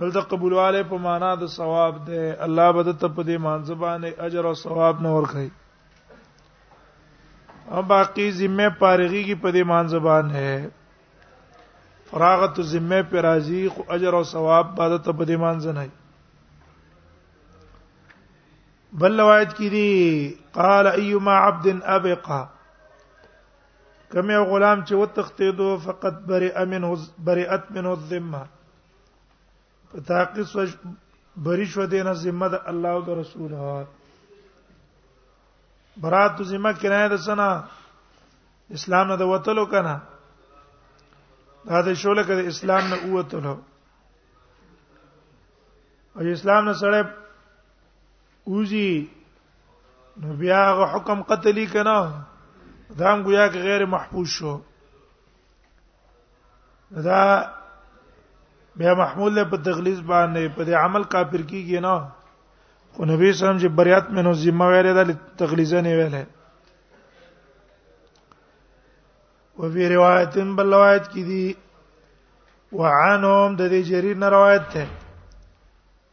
دلته قبولواله په معنا د ثواب ده الله به ته په دې مانځ باندې اجر او ثواب نه ورکړي او باقی ذمہ پارغي کی په دې مانځ باندې فراغت ذمہ پر راضی خو اجر او ثواب به ته په دې مانځ نه بل روایت کې دي قال ايما عبد ابقى کوم یو غلام چې وتختیدو فقط برئ منه برئت منه الذمه په تحقیق سو بری شو دینه ذمه د الله او رسول برات ذمه کنایه د سنا اسلام نه د وتلو کنه دا د شوله کده اسلام نه وتلو او اسلام نه سره اوزی نو بیا غو حکم قتلی کنا دا هم گویا کې غیر محفوظ شو دا بیا محمول له په تغلیظ باندې په دې عمل کافر کیږي نه خو نبی صلی الله علیه وسلم چې بریات منو ذمہ ویره ده تغلیظه نه ویله وفي روایت بل روایت کې دي وعنهم د دې جرير نه روایت ده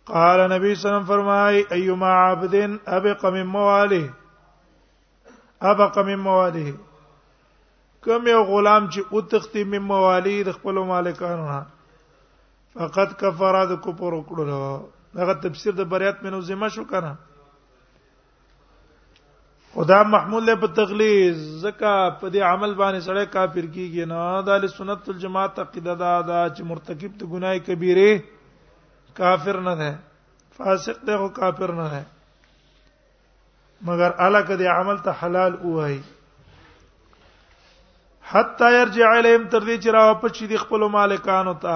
قال نبی صلی الله علیه وسلم فرمای ایما عبد ابق من مواله ابق من مواله کوم یو غلام چې او تختی من موالی د خپل مالکانو نه فقط کفاره د کوپر وکړو دغه تفسیر د بریات منو ذمہ شو کنه خدا محمول له په تغلیظ زکه په دې عمل باندې سره کافر کیږي نه دا له سنت الجماعت عقیده دا دا چې مرتکب ته ګناي کبیره کافر نه ده فاسق ده او کافر نه ده مگر الک دې عمل ته حلال وای حتا يرجع اليهم تر دې چې را واپس شي خپل مالکانو ته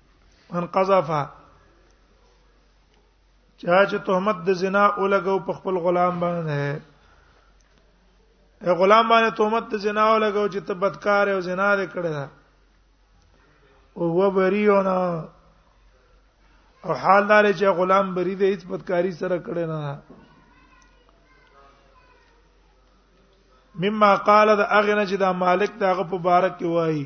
ان قذفها چا چې تهمت د زنا اولګو په خپل غلام باندې اے غلام باندې تهمت د زنا اولګو چې ته بدکار او زنا دې کړې ده او هو بریونه او حال دار چې غلام بری دې هیڅ بدکاری سره کړې نه مما قال د اغنه چې دا مالک دغه په بارک کې وایي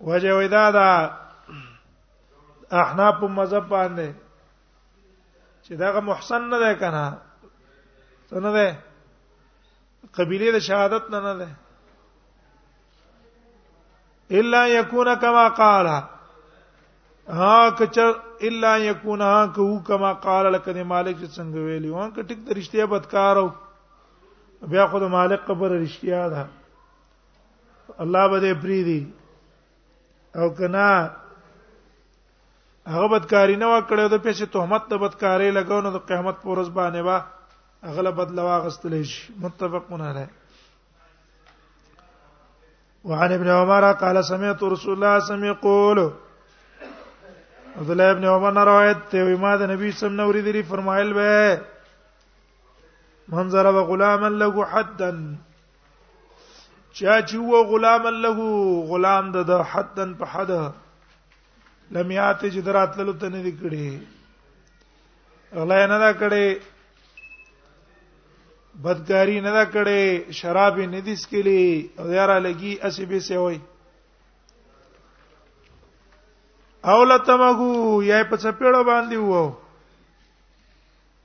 وجه ودا دا احناف په مذهب باندې چې دا محسن نه ده کنه څنګه ده قبيله د شهادت نه نه ده الا يكون كما قال ها کچ الا يكون ها کو كما قال لکه مالک څنګه ویلی وان کټیک د رښتیا بدکارو بیا خو د مالک قبر رښتیا ده الله به دې پری دی او کنا هغه بدکاری نه وکړي د پیسې تهمت د بدکاری لګاو نو د قیامت پر ورځ باندې با اغلب بدل واغستل شي متفقون علی وعن ابن عمر قال سمعت رسول الله سم يقول عبد الله ابن عمر نه روایت ته ما د نبی سم نو ورېدلی فرمایل به من ضرب غلاما له حدا چا چې و غلام له غلام د د حدن په حد لم یات چې دراتلو ته نه کړي غلا نه دا کړي بدګاری نه دا کړي شراب نه دي سکلي او یارا لګي اسی به سي وای او لتمغو یې په څپېړو باندې وو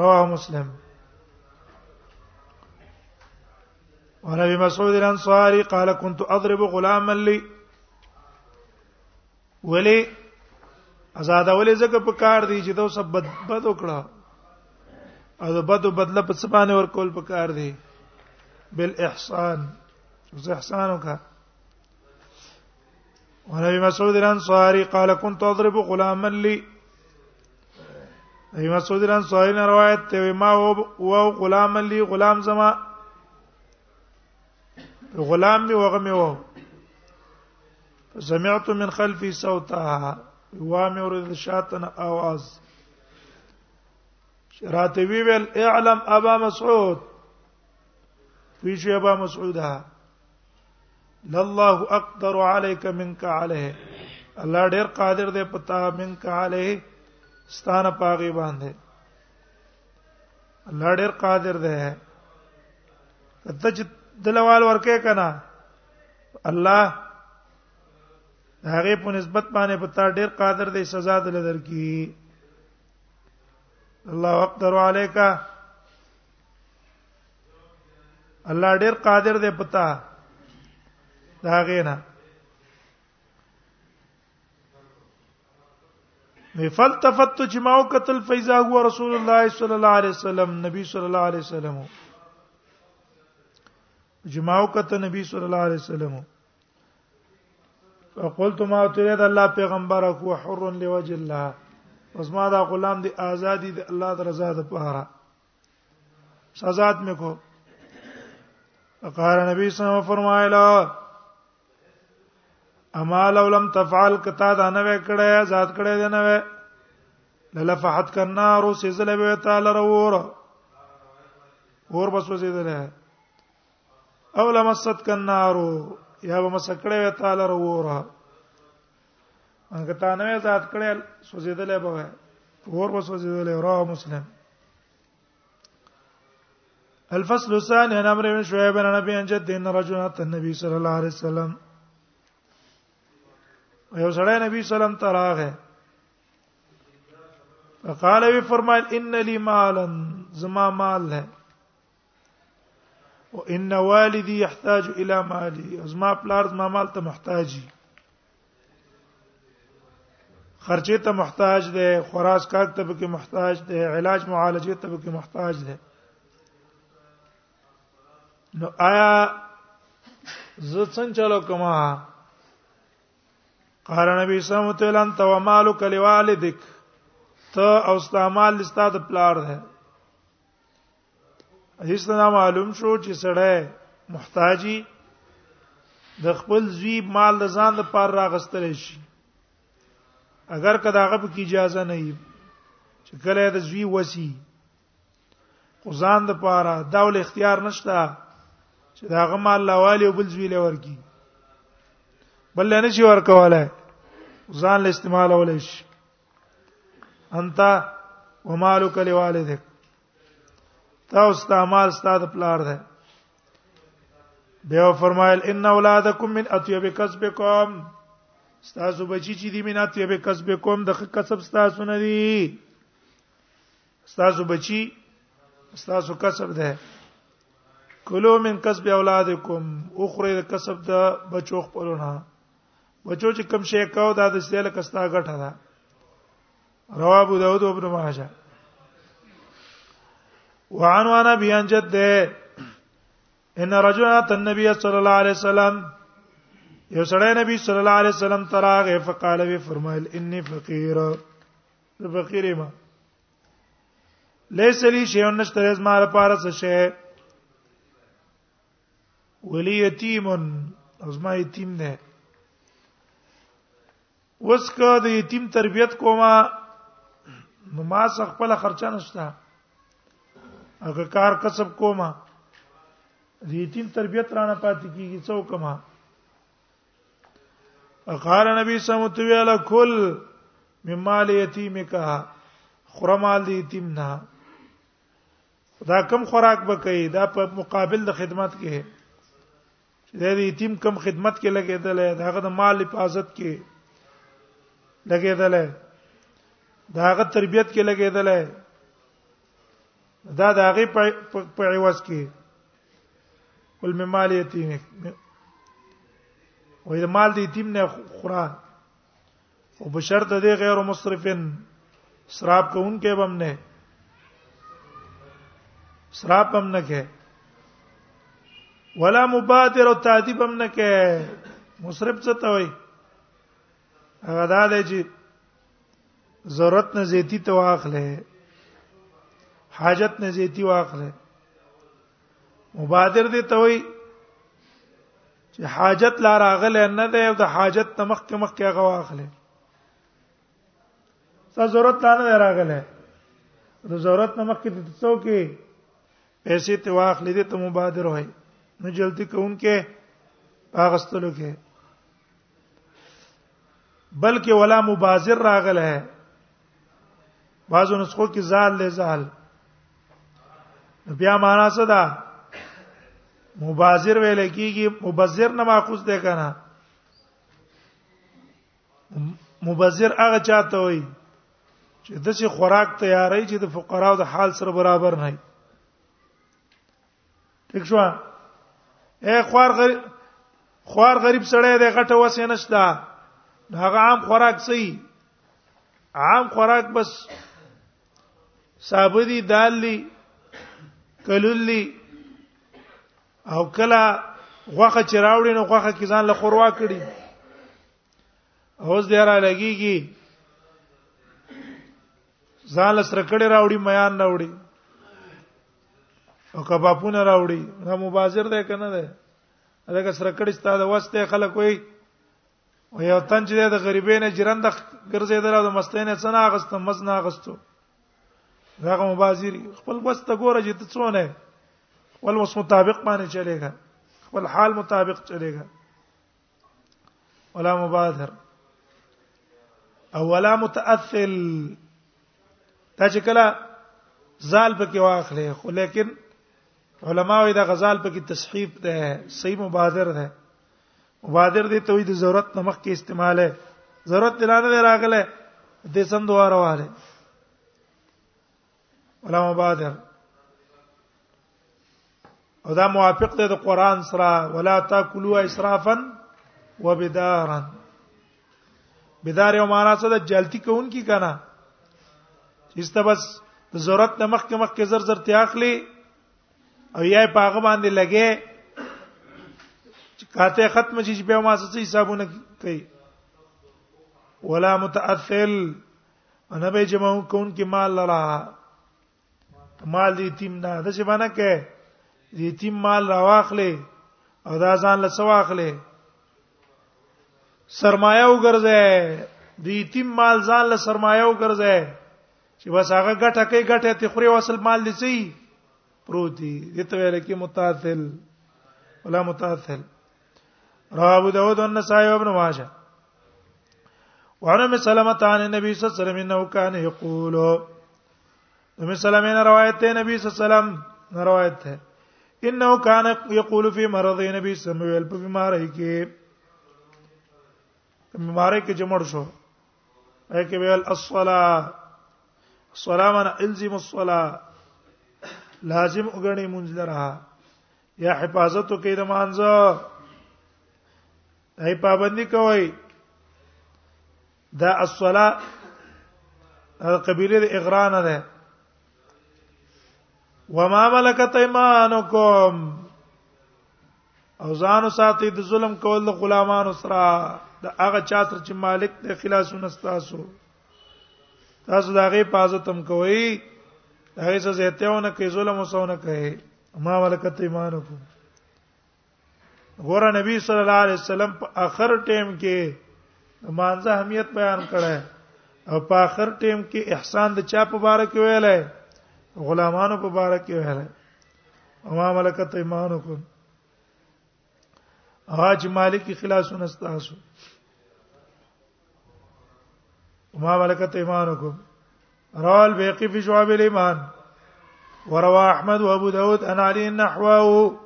رواه مسلم وعن ابي مسعود الانصاري قال كنت اضرب غلاما لي ولي آزاد ولې زکه په کار دی چې دا سب بد بد وکړه او دا بد بدله په سبانه ور کول په کار دی بل احسان زه احسان وکړه وعن ابي مسعود الانصاري قال كنت اضرب غلاما لي ابي مسعود الانصاري نے روایت ته ما او غلام لي غلام زما غلام می وغه می وو سمعت من خلفي صوتها وامي ورد شاتن اواز راته وی ویل اعلم ابا مسعود پیش ابا مسعوده لله اقدر عليك منك عليه الله ډیر قادر دی پتا منک عليه ستانه پاغي باندې الله ډیر قادر دی کته چې دلوال ورکه کنا الله هغه په نسبت باندې پتا ډیر قادر دی سزا دل درکې الله اقدر عليك الله ډیر قادر دی پتا دا غینا نو فلتفت چې ما وکتل فیزا هو رسول الله صلی الله علیه وسلم نبی صلی الله علیه وسلم جماو کته نبی صلی الله علیه وسلم فقلت ما تريد الله پیغمبر کو حر لوجه الله اوس ما دا غلام دی ازادي دی الله درزا ده پاره سزات مې کو فقال نبی صلی الله علیه وسلم فرمایلا اما لو لم تفعل کتا دا نه وکړه ذات کړه دا نه و للفحت کنا رو سزل به تعالی رور اور بس وسیدل او لمست کنا رو یا به مسکړه و تعالی رور هغه تا نه آزاد کړل سوزیدل به وای اور به سوزیدل رواه مسلم الفصل الثاني عن عمرو بن شعيب عن ابي عن جد ان رجلا اتى النبي صلى الله عليه وسلم یو سړی نبی سلام ته راغی فقال وی فرمایل ان لي مالا زما مال ہے وان والدي يحتاج الى مالي از ما پلار ما مال ته محتاجي خرچه ته محتاج دی خوراک کاک ته به محتاج دی علاج معالجه ته به محتاج دی نو آیا زه څنګه چلو کما قال نبی صلی الله علیه وسلم انت ومالک لوالدک ته او استعمال لستا د پلار ده حدیث نه معلوم شو چې سړی محتاجی د خپل زوی مال د ځان لپاره راغستل شي اگر کدا هغه په اجازه نه وي چې کله د زوی وسی خو ځان د پاره داول اختیار نشته چې دا غم الله والی او بل زوی له ورکی بل نه شي ورکواله ځان له استعمال ولې شي انت ومالک لوالدک تاسو ته مال ستاسو پلار ده بیا فرمایل ان اولادکم من اطیب کسبکم تاسو بچی چې دی من اطیب کسبکم د کسب تاسو نه دی تاسو بچی تاسو کسب ده کلو من کسب اولادکم اخره د کسب د بچو خپلونه بچو چې کم شي کاو دا د سیاله کستا غټه ده رواه ابو داود او ابن ماجه وعن وانا بيان جد ان رجلا النبي صلى الله عليه وسلم یو سړی نبی صلی الله علیه وسلم تراغه فقال وی فرمایل انی فقیر زه فقیر یم لیس لی شی نشته از مال پاره څه شی ولی یتیم از ما یتیم نه وس که د یتیم تربیت کومه نو ما څخه خپل خرچه نشته هغه کار کسب کومه د یتیم تربیت رانه پاتې کیږي څوک ما قال نبی سمت ویل کل ممال یتیمک خرمال دی یتیم نه دا کم خوراک بکې دا په مقابل د خدمت کې چې د یتیم کم خدمت کې لګیدل داغه د مال حفاظت کې لګیدل داغه تربیت کې لګیدل دا داغه په عوض کې ول مال یتیم وې مال د یتیم نه خورا او بشرط دې غیر مصرفن سراب کون کې بم نه سراب بم نه کې ولا مبادر او تعذيب بم نه کې مصرف څه ته وای هغه دا دی چې ضرورت نه زیتی ته واخلې حاجت نه زیتی واخلې مبادر دې ته وای چې حاجت لا راغله نه ده او د حاجت نه مخکې مخکې هغه واخلې څه ضرورت لا نه راغله د ضرورت نه مخکې د څو کې پیسې ته واخلې دې ته مبادر وای نو جلتی کوونکې پاغستلو کې بلکې ولا مبازر راغله بعضو نسخو کې زال له زال بیا معنا څه ده مبازر ویل کیږي مبذر نه ماخوذ ده کنه مبذر هغه چاته وي چې د څه خوراک تیاری چې د فقراو د حال سره برابر نه وي ٹھیک شو اے خوار غریب خوار غریب سړی دی غټه وسه نشته هغه عام خوراک سي عام خوراک بس صابدي دالي کلولي او کلا غوخه چې راوړي نو غوخه کې ځان له خوروا کړي اوس دی را لګيږي ځان له سره کړي راوړي میان راوړي او کبابونه راوړي دا مبازر دی کنه دی دا سره کړي ستاد واسطه خلک وي او یو تن چې د غریبې نه جرند ګرځیدل او د مستې نه څنګه اغست مز نه اغستو داغه مبازری خپل واسطه ګوره چې ته څونه ول وس مطابق باندې چلےګا خپل حال مطابق چلےګا ولا مبادر او ولا متأثل دا چې کله زال پکې واخلې خو لیکن علماوی دا غزال پکې تصحیح ده صحیح مبادر ده مبادر دې ته وي د ضرورت نمخ کې استعماله ضرورت دلانه راغله د سم دواره واره ولا مبادر او دا موافق ده د قران سره ولا تاكلوا اسرافا وبدارا بدار یو معنا څه د جلتی کون کی کنه چې بس ضرورت نه مخکې مخکې زر زر ته اخلي او یې پاغه باندې لګي چې کاته ختم شي چې به ما څه حسابونه کوي ولا متأثل انا به جمع کون کی مال لرا مال دې تیم نه د څه باندې کې دې تیم مال راواخلې او دا ځان له څه واخلې سرمایه وګرځې دې تیم مال ځان له سرمایه وګرځې چې بس هغه ګټه کوي ګټه ته خوري وصل مال دې سي پروت دي دې ته ویل کې متاثل ولا متاثل رواه ابو داود والنسائي وابن ماجه وعن ام سلمة عن النبي صلى الله عليه وسلم انه كان يقول ام سلمہ نے روایت ہے نبی صلی اللہ علیہ وسلم نے روایت ہے انه کان یقول فی مرض نبی صلی الله علیه وسلم په بیماری کې بیماری کې جمع شو اې کې ویل الصلاه الصلاه من الزم الصلاه لازم وګڼي مونږ لره یا حفاظت کوي د مانځه هي پابندي کوي دا الصلاه قبيله د اغرانه ده وما ملکت ایمانکم او ځان ساتي د ظلم کول د غلامانو سره د هغه چاتر چې مالک د خلاصونه ستاسو تاسو دا غي پازه تم کوي هغه څه زهتهونه کوي ظلم وسونه کوي ما ملکت ایمانکم ګوره نبی صلی الله علیه وسلم په اخر ټیم کې مانزه اهمیت بیان کړه او په اخر ټیم کې احسان د چا په باره کې ویلای غلامانو په باره کې ویلای او ما ملکت ایمانکم اج مالک خلاصون استاسو وما ملكت ايمانكم رواه البيقي في شعب الايمان وروى احمد وابو داود عن علي نحوه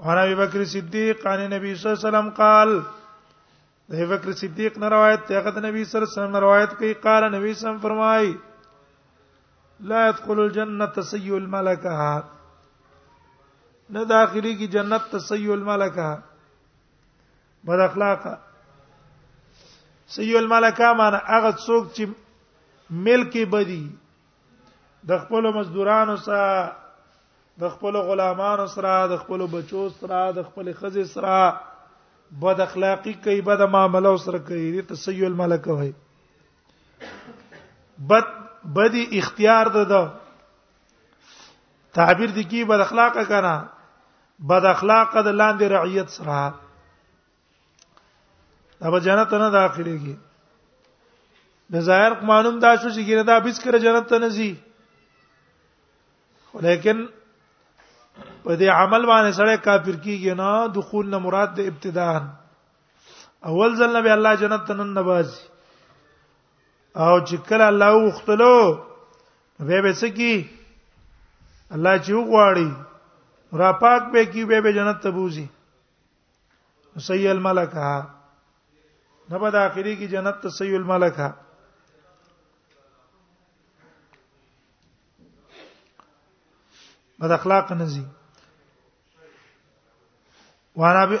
عن ابي بكر الصديق عن النبي صلى الله عليه وسلم قال د ابي بکر صدیق نه روایت ته هغه د نبی صلی الله علیه وسلم روایت کوي قال نبی صلی الله فرمای لا يدخل الجنه تسيء الملكه نه داخلي کی جنت تسيء الملكه بد اخلاق سیو الملکا معنی هغه څوک چې ملک بدی د خپل مزدورانو سره د خپل غلامانو سره د خپل بچو سره د خپل خزې سره بد اخلاقی کوي بد معاملې سره کوي د تسیو الملک وای بد بدی اختیار ده تعبیر دي کی بد اخلاق کنا بد اخلاق د لاندې رعیت سره دا به جنت نه داخليږي د ظاهر معلوم دا شو چې ګینه دا بیس کړه جنت ته نزي ولیکن په دې عمل باندې سره کافر کیږي نه دخول نه مراد د ابتداء اول ځل نبی الله جنت ته نن نبازي او چې کله الله وختلو به به سکی الله چې وغواړي را پاک به کی به به جنت ته بوزي سي الملکه نه به د اخري کې جنت ته سي الملکه بد اخلاق نزي وانا به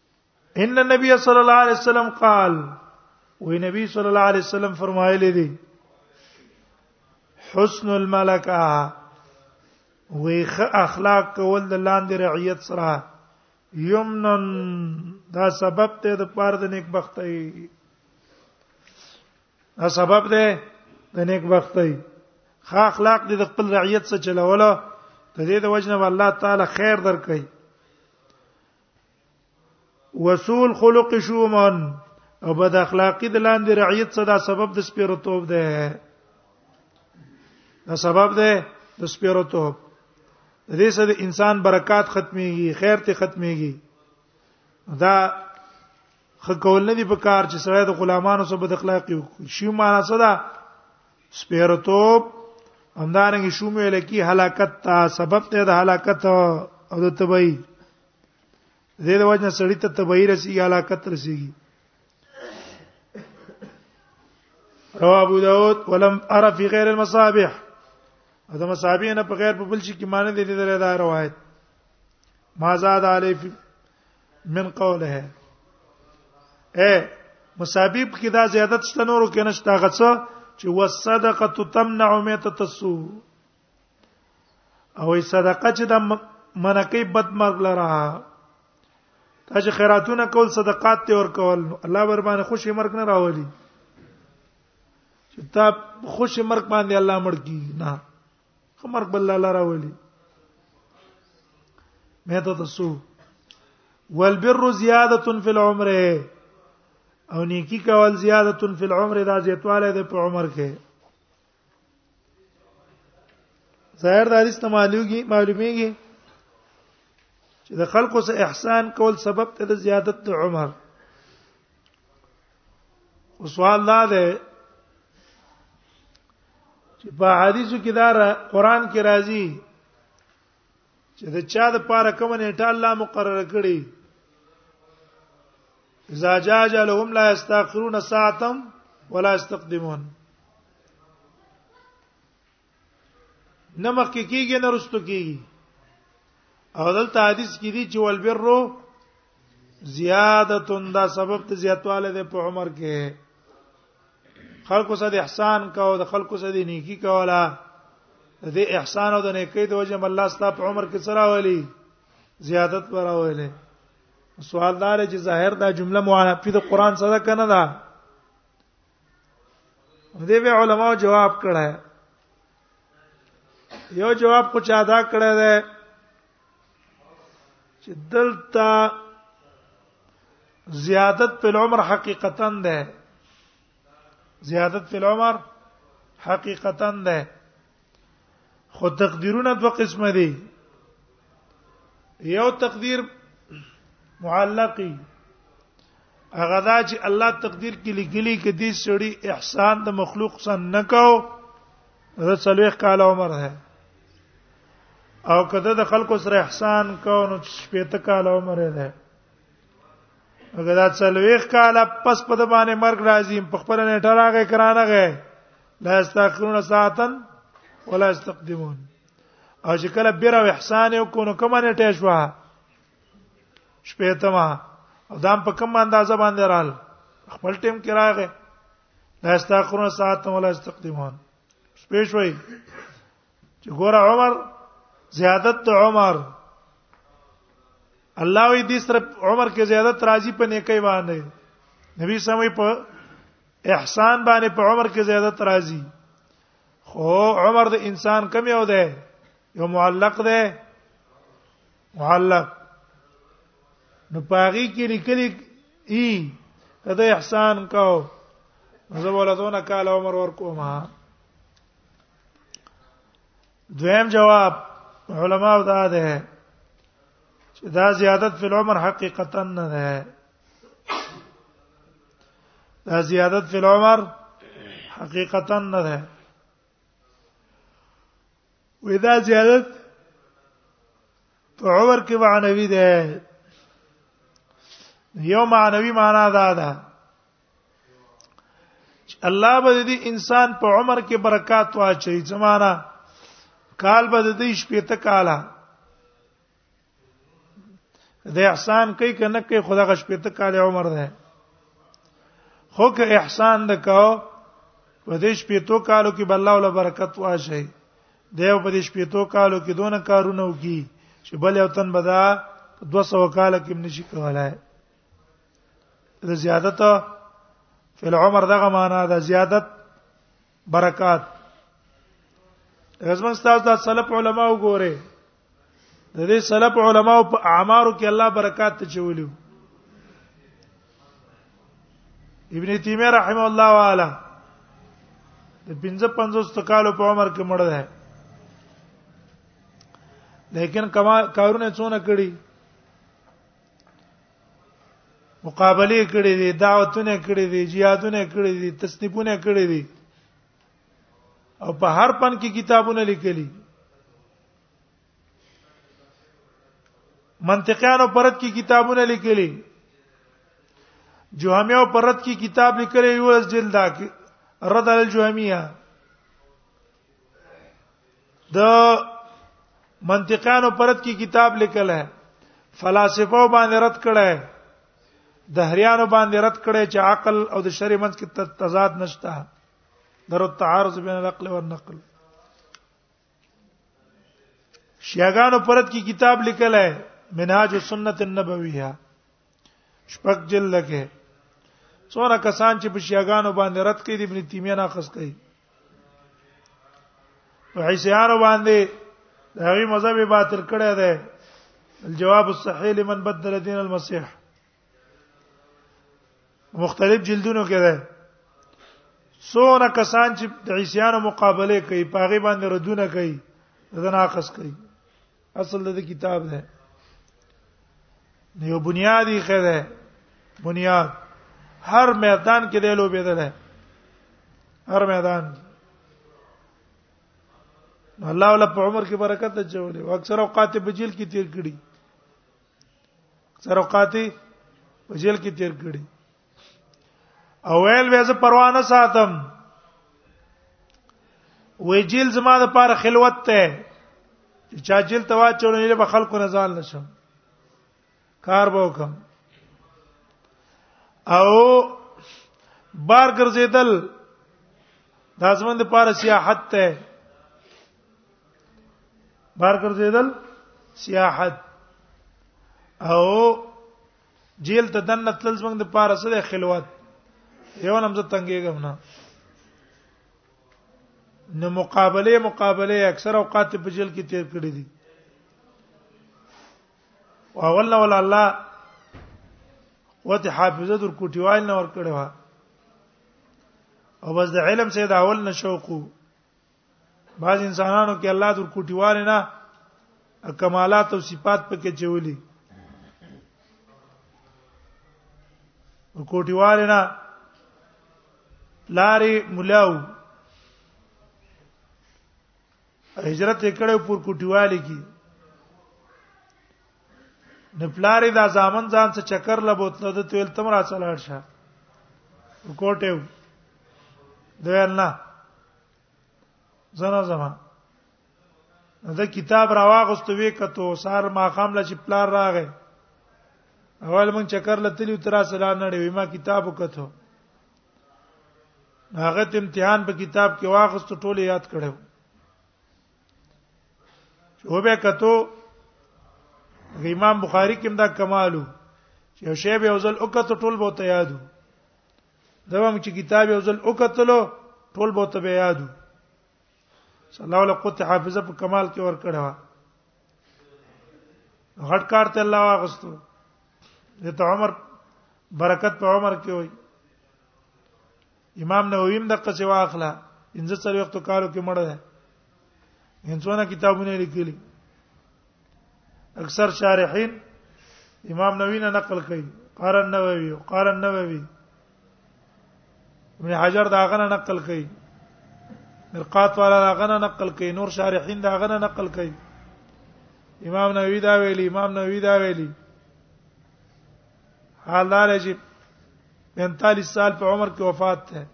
ان النبي صلی الله علیه وسلم قال وی نبی صلی الله علیه وسلم فرمایلی دی حسن الملکه وی خ اخلاق کول د لاندې رعیت سره یمنن دا سبب ته د پاره د نیک بختۍ دا سبب ده د نیک بختۍ خ اخلاق دې د خپل رعیت سره چلوله د دې د وجنه الله تعالی خیر درکړي وسول خلق شومن او بد اخلاقی د لاندې رعیت صدا سبب د سپیرتوب ده دا سبب ده د سپیرتوب د دې سره انسان برکات ختميږي خیر ته ختميږي دا خکول نه دی په کار چې سړی د غلامانو سره بد اخلاقی وکړي شی معنا څه ده سپیرتوب همدارنګه شوم ویل کی هلاکت تا سبب ته د هلاکت او د تبعی زید وجنه سړی ته تبعی رسیږي هلاکت رسیږي رواه ابو داود ولم ارى في غير المصابيح دا مصابيح نه په غیر په بل شي کې معنی دي دغه دا روایت ما زاد علی من قوله اے مصابيب کې دا زیادت شته نورو کې نشته غڅ چې والصدقه تمنع میتۃ السوء او صدقه چې د منکې بد مرګ لره تا چې خیراتونه کول صدقات ته ور کول الله بر باندې خوشي مرګ نه راولي چې تا خوشي مرګ باندې الله مړ کی نه خمرق بل الله راولي مهته تاسو والبر زیاده فی العمر او نیکی کول زیاده فی العمر دا زیاتواله ده په عمر کې ظاهر د حدیث ته معلومیږي معلومیږي چې د خلکو سره احسان کول سبب ته د زیادت د عمر سوال دا ده چې په حدیثو کې دا قرآن کې راځي چې د چا د پاره کوم نیټه الله مقرره کړي اذا جاء اجلهم لا يستاخرون ساعه ولا يستقدمون نه مخ کې کیږي نه رستو کیږي او دلته حدیث کې دي چې ول برو زیادتون دا سبب ته زیاتواله ده په عمر کې خلکو سره احسان کاو د خلکو سره نیکی کولا د دې احسان او د نیکی د وجه الله ستاسو په عمر کې سره ولي زیادت پر راولې سوال دار چې ظاهر دا جمله معافی د قران سره کنه ده دې به علما جواب کړه یو جواب کو چا دا کړه ده چې دلته زیادت په عمر حقیقتا ده زیادت په عمر حقیقتا ده خو تقدیرونه دوه قسمه دي یو تقدیر معلقي هغه دا چې الله تقدیر کې لګلي کې دې سړي احسان د مخلوق سره نه کاو دا څلويخ کال عمر ده او کده د خلکو سره احسان کاو نو شپېته کال عمر ده اگر دا څلويخ کال پس په د باندې مرګ راځي په خپل نه ټراغه کرانه غه لا استاخرون ساعتا ولا استقدمون او چې کله بیر او احسان یو کو نو کومه نه ټی شو شپې ته ما او دام په کوم اندازه باندې رال خپل ټیم کې راغې لا استاخرون ساعت ولا استقدمون شپې شوي چې ګور عمر زیادت عمر الله وی دې سره عمر کې زیادت راضي په نیکي باندې نبی سمې په احسان باندې په عمر کې زیادت راځي خو عمر د انسان کم یو ده یو معلق ده معلق نو پاغي کې لیکلي ای کده احسان کو زه ولدونه کال عمر ورکوم ها دویم جواب علماء دا ده چې دا زیادت فی العمر حقیقتا نه ده دا زیادت فی العمر حقیقتا نه ده ودا زیادت په عمر کې معنوي ده یو معنوي معنا دا ده الله به دې انسان په عمر کې برکات واچي زمانہ کال به دې شپې ته کاله د احسان کوي کنه کوي خدا غش پته کال عمر ده خو که احسان د کاو په دې شپې تو کالو کې بل الله برکت واشي دیو په دې شپې تو کالو کې دونه کارونه وکي چې بل یو تن بدا 200 کال کې نشي کولای د زیادت فل عمر دغه معنا د زیادت برکات غزمن استاد د سلف علما وګوره د دې سلف علما په اعمارو کې الله برکات ته چولیو ابن تیمیه رحم الله والا د 55 تکالو په عمر کې مړ دی لیکن کما کارونه څونه کړی مقابله کړې دي دعوتونه کړې دي جهادونه کړې دي تصنیفونه کړې دي او په هر پن کې کتابونه لیکلي منطقيانو پرد کې کتابونه لیکلي جوهمیو پرد کې کتاب لیکلی یو جلد دا کې رد الجوهمیه د منطقانو پرد کی کتاب لیکل ہے فلاسفه باندې رد کړه ہے دهریانو باندې رد کړه چې عقل او د شری منځ کې تضاد نشته درو تعارض بین العقل والنقل شیعاګانو پرد کی کتاب لیکل ہے منهاج السنت النبویہ شپږ جلد کې څوره کسان چې په شیعاګانو باندې رد کړي ابن تیمیه نه خص کړي په حسیار باندې د هغه مذهب باطل کړی دی الجواب الصحيح لمن بدل دين المسيح مختلف جلدونو کې ده سونه کسان چې د عیسیانو مقابله کوي پاغي باندې ردونه کوي دغه ناقص کوي اصل د کتاب ده یو بنیادی خده بنیاد هر میدان کې دی لوبې ده هر میدان الله ولا په عمر کې برکت اچولې او اکثر اوقات په جیل کې تیر کړي اکثر اوقات په جیل کې تیر کړي او ویل به زه پروا نه ساتم وې جیل زما د پاره خلوت ته چا جیل ته واچول نه به خلکو نه ځان نشم کار به وکم او بار ګرځیدل د ازمن د پاره سیاحت ته بار ګرځیدل سیاحت او جیل ته دنه تل زمنګ د پاره سره خلوت یو نمزه تنګېږم نه نو مقابله مقابله اکثر اوقات په جیل کې تیر کړی دي او اول نو الله وته حافظه در کوټیوال نه ور کړو او بس د علم سید اول نشوقو بعض انسانانو کې الله در کوټیواله نه کمالات او صفات پکې چولي کوټیواله نه لارې ملاو هجرت کړه پر کوټیواله کې نه پلارې دا ځامن ځان څخه چکر لبوتله د تیل تم را چلاړ شه کوټه دوی نه زنا زما دا کتاب راواغست وی کته سار ما خام لا چې پلار راغې اول مونږ چکر لتلی تر سره نه دی ما کتاب وکته هغه امتحان په کتاب کې واغست ټوله یاد کړو چې وبه کته امام بخاری کې دا کمالو چې شیب یو ځل وکته ټول بوته یادو دا موږ چې کتاب یو ځل وکتلو ټول به ته بیا یادو صلی الله علیه قوت حافظه په کمال کې ور کړه غټ کار ته الله واغستو د عمر برکت په عمر کې وای امام نووي هم د قصې واخله انځه څلور وخت کارو کې مړ ده انځونه کتابونه لیکلي اکثر شارحین امام نووی نه نقل کوي قال النووي قال النووي ابن حجر دا غنه نقل کوي مرقات والا دا غنه نقل کوي نور شارحین دا غنه نقل کوي امام نووي دا ویلي امام نووي دا ویلي حال دار چې 45 سال په عمر کې وفات ده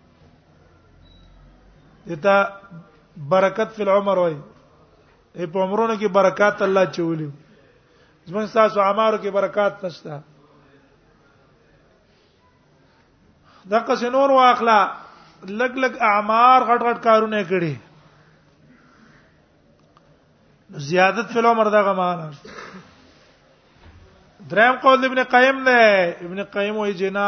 دته برکت فی العمر وای ای په عمرونو کې برکات الله چولیو زموږ تاسو عمارو کې برکات نشته دا قص نور واخلا لګ لګ اعمار غټ غټ کارونه کړي زیادت فل عمر دغه معنا دریم قول ابن قیم نه ابن قیم وی جنا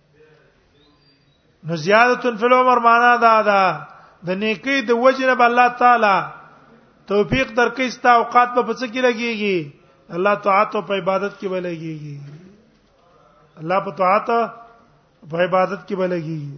نو زیادتن فی العمر معنا دا ده د نیکی د وجنه به الله تعالی توفیق درکې ستا اوقات په پڅ کې لګيږي الله طاعت او په عبادت کې بلګيږي الله په طاعت په عبادت کې بلګيږي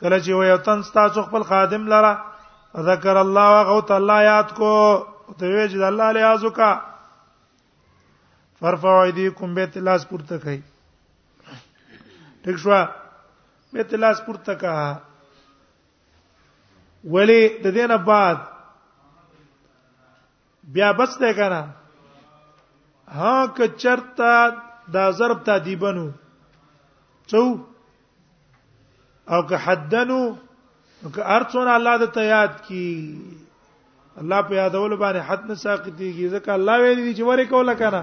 کله چې وي تن تاسو خپل خادم لره ذکر الله او تعالی یاد کو ته وی چې الله له یازو کا فرفع ایدیکم بیت لاس پورته کړئ ٹھیک شو بیت لاس پورته کا ولی د دینه بعد بیا بس ده کنه ها که چرتا دا ضرب تادیبنو څو او که حدنو که ارڅونه الله د ته یاد کی الله په یادول باندې حد نه ساقتيږي ځکه الله ویلي چې ورې کوله کنه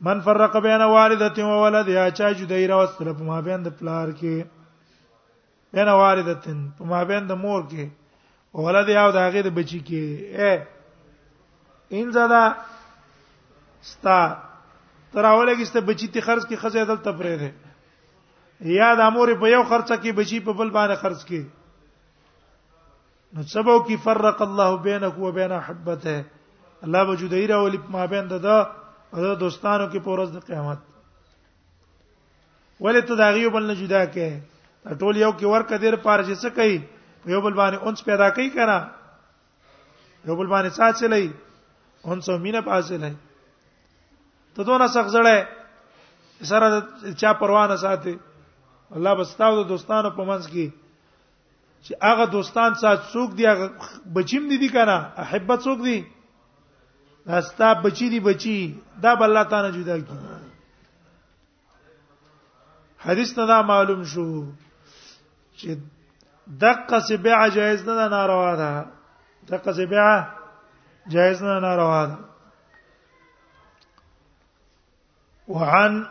من فرق بین والدته و ولدها چا جدای راوستل په مابین د پلار کې بین والدتن په مابین د مور کې ولدها او د هغه د بچی کې اے ان زدا ستا تراوله کې ست بچی ته خرج کې خزه دل تفرې ده یا د امور په یو خرچه کې بچی په بل باندې خرج کې نو سبو کی فرق الله بینک و بین حبته الله به جدای راولي ما بین د دا او د دوستانو کې پورز د قیامت ولې ته دا غیو بل نه جدا کې ټول یو کې ورکه دیر پار چې څه کوي یو بل باندې اونس پیدا کوي کنه یو بل باندې سات چلای اونس مینه پاسه نه ته دونه سخت زړه سره چا پروانه ساتي الله بستاو د دوستانو په منځ کې چې هغه دوستان سات څوک دی هغه بچیم دي دي کنه احبه څوک دی هستا بچی دی بچی دا بل الله تعالی جدا کی حدیث نه دا معلوم شو چې دقه سبع جائز نه ناروا ده دقه سبع جائز نه ناروا ده وعن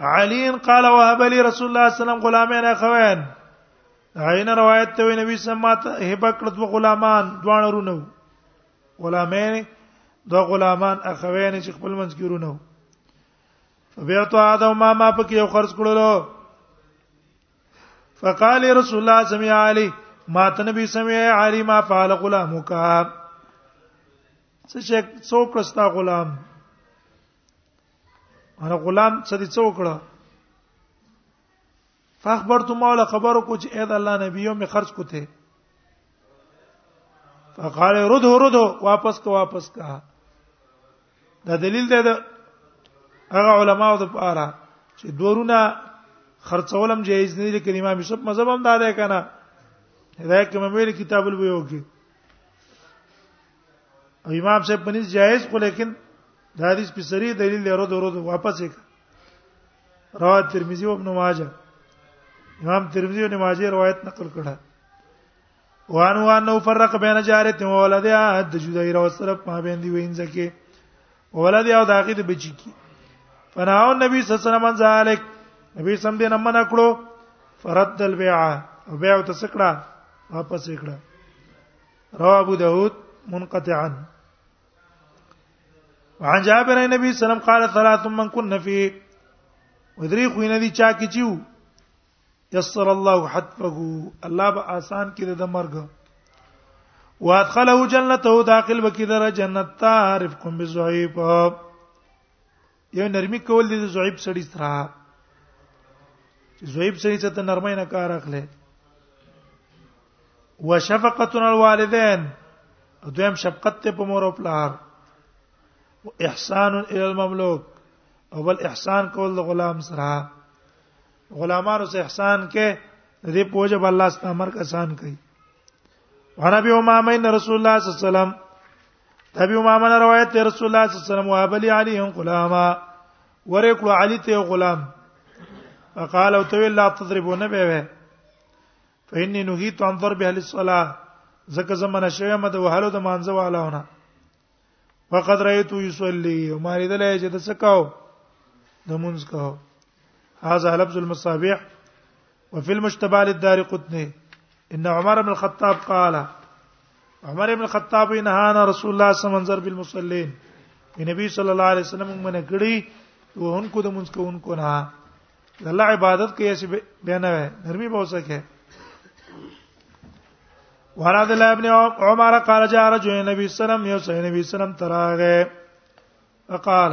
علي قال وهب لي رسول الله صلى الله عليه وسلم غلامين اخوان عین روایت ته نبی سمات هبه کړ دو غلامان دوه رونو غلامین دو غلامان اخوین چې خپل منځ کې رونو بیا ته اده ما ما پکې یو خرج کړلو فقال رسول الله سمع علي ما ته نبی سمع علي ما فعل غلامک څه چې څوک ستا غلام هر غلام څه دي څوک کړه فخبرت مولا خبرو کو چې اې د الله نبی یو می خرج کوته فقال رد رد واپس کو واپس کا دا دلیل دی دا هغه علماو د پاره چې دورونه خرڅولم جایز نه دي کلمه مشب مذهب هم دا ده کنه هدايه کې مې ویل کتاب الویو کې او امام صاحب پنځ جائز خو لیکن د حدیث په سری دلیل لرو درو واپس یې رواه ترمذی او ابن ماجه امام ترمذی او ابن ماجه روایت نقل کړه وان وان نو فرق بین جارت و ولدها د جدای را وسره په بین دی وین زکه ولد یو داغه د بچی کی فناو نبی صلی الله علیه وسلم ذالک نبی سم دې نمن کړو فرد البيع او بيع ته سکړه واپس کړه رواه ابو داود منقطعا وعن جابر النبي صلى الله عليه وسلم قال ثلاث من كن فيه ودري خو نه دي چا کی چیو یسر الله حتفه الله به آسان کړي د مرګ وادخله جنته داخل وکي در جنت تعرفكم بزعيب یو نرمي کول دي زویب سړی سره زویب سړی څه ته نرمه نه کار اخلي وشفقه الوالدين دویم شفقت ته په مور او پلار احسان الى المملوك او بل احسان کول د غلام سره غلامانو سره احسان کې دې پوجا بل الله ستاسو امر کسان کوي ورابي امامه رسول الله صلی الله علیه وسلم ابي امامه روایت ته رسول الله صلی الله علیه وسلم وابلی علیهم غلاما ورکړو علی ته غلام فقال او تو لا تضربون به فإني نهيت عن ضرب أهل الصلاة زکه زمنه شوی مده وهلو د مانزه والاونه وقد رأيت يصلي وما لدل چې د سکاو د منځ کاو هذا لفظ المصابيح وفي المشتبه للدار قطني ان عمر بن الخطاب قال عمر بن الخطاب نهانا رسول الله صلى الله عليه وسلم بالمصلين نبی صلی الله علیه وسلم موږ کړی وهونکو د مونږ کوونکو نه د الله عبادت کوي چې به نه وي نرمي به وسکه وراد الله ابن عمر قال جاء رجل النبي صلى الله عليه وسلم يوسف النبي صلى الله عليه وسلم تراغه فقال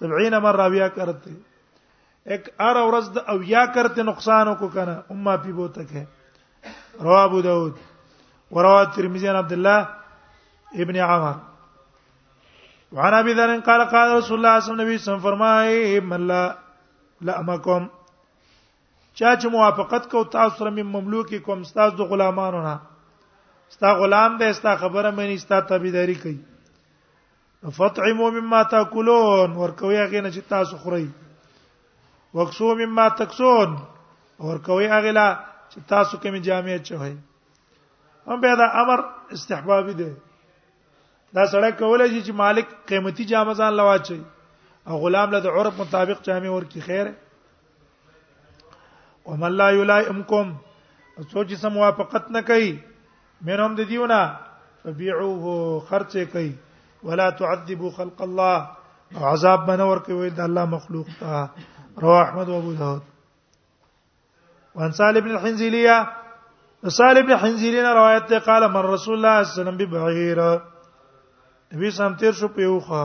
70 مره بیا کرتے ایک ار ورځ د او یا کرتے نقصان کو کنه امه پی بو تک ہے رواه ابو داود ورواه الترمذي عن عبد الله ابن عمر وعن ابي ذر قال قال رسول الله صلى الله عليه وسلم فرمائے من لا لامکم چا چې موافقت کو تاسو سره مې مملوک کوم تاسو د غلامانو نه ستا غلام دی ستا خبره مې نه ستا تابعداري کوي فطعموا مما تاكلون ورکوي هغه نه چې تاسو خورئ وکسو مما تکسون ورکوي هغه لا چې تاسو کوم جامع چوي هم به دا امر استحبابي دی دا سره کولای شي چې مالک قیمتي جامه ځان لواچي او غلام له عرف مطابق جامع ورکی خیر ومن لا یلائمکم سوچ سم موافقت نه کوي منهم د دیونه فبيعوه خرچ کوي ولا تعذبوا خلق الله عذاب بنور کوي د الله مخلوق ته رواه احمد و ابو داود وان سالم بن الحنزليه سالم بن الحنزليه روایت ته قال من رسول الله صلی الله علیه وسلم ببعير نبی سم تیر شو په یوخه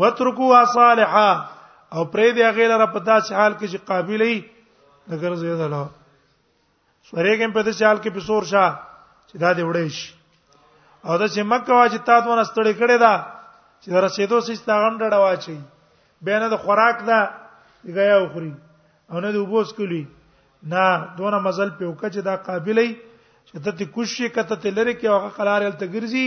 وترکوا صالحا او پرې دی هغه لره په داسې حال کې چې قابلې د ګرځې ده له سورېګم په داسې حال کې په سور شه چې دا دی وړې شي او دا چې مکه وا چې تاسو نه ستړي کړي دا چې دا رسیدو سې ستاغم ډډه واچي بیا نه د خوراک دا غیا وخوري او نه د وبوس کلی نه دونه مزل په وکړه چې دا قابلې چې ته ته کوشش کته ته لری کې هغه قرار ال تګرځي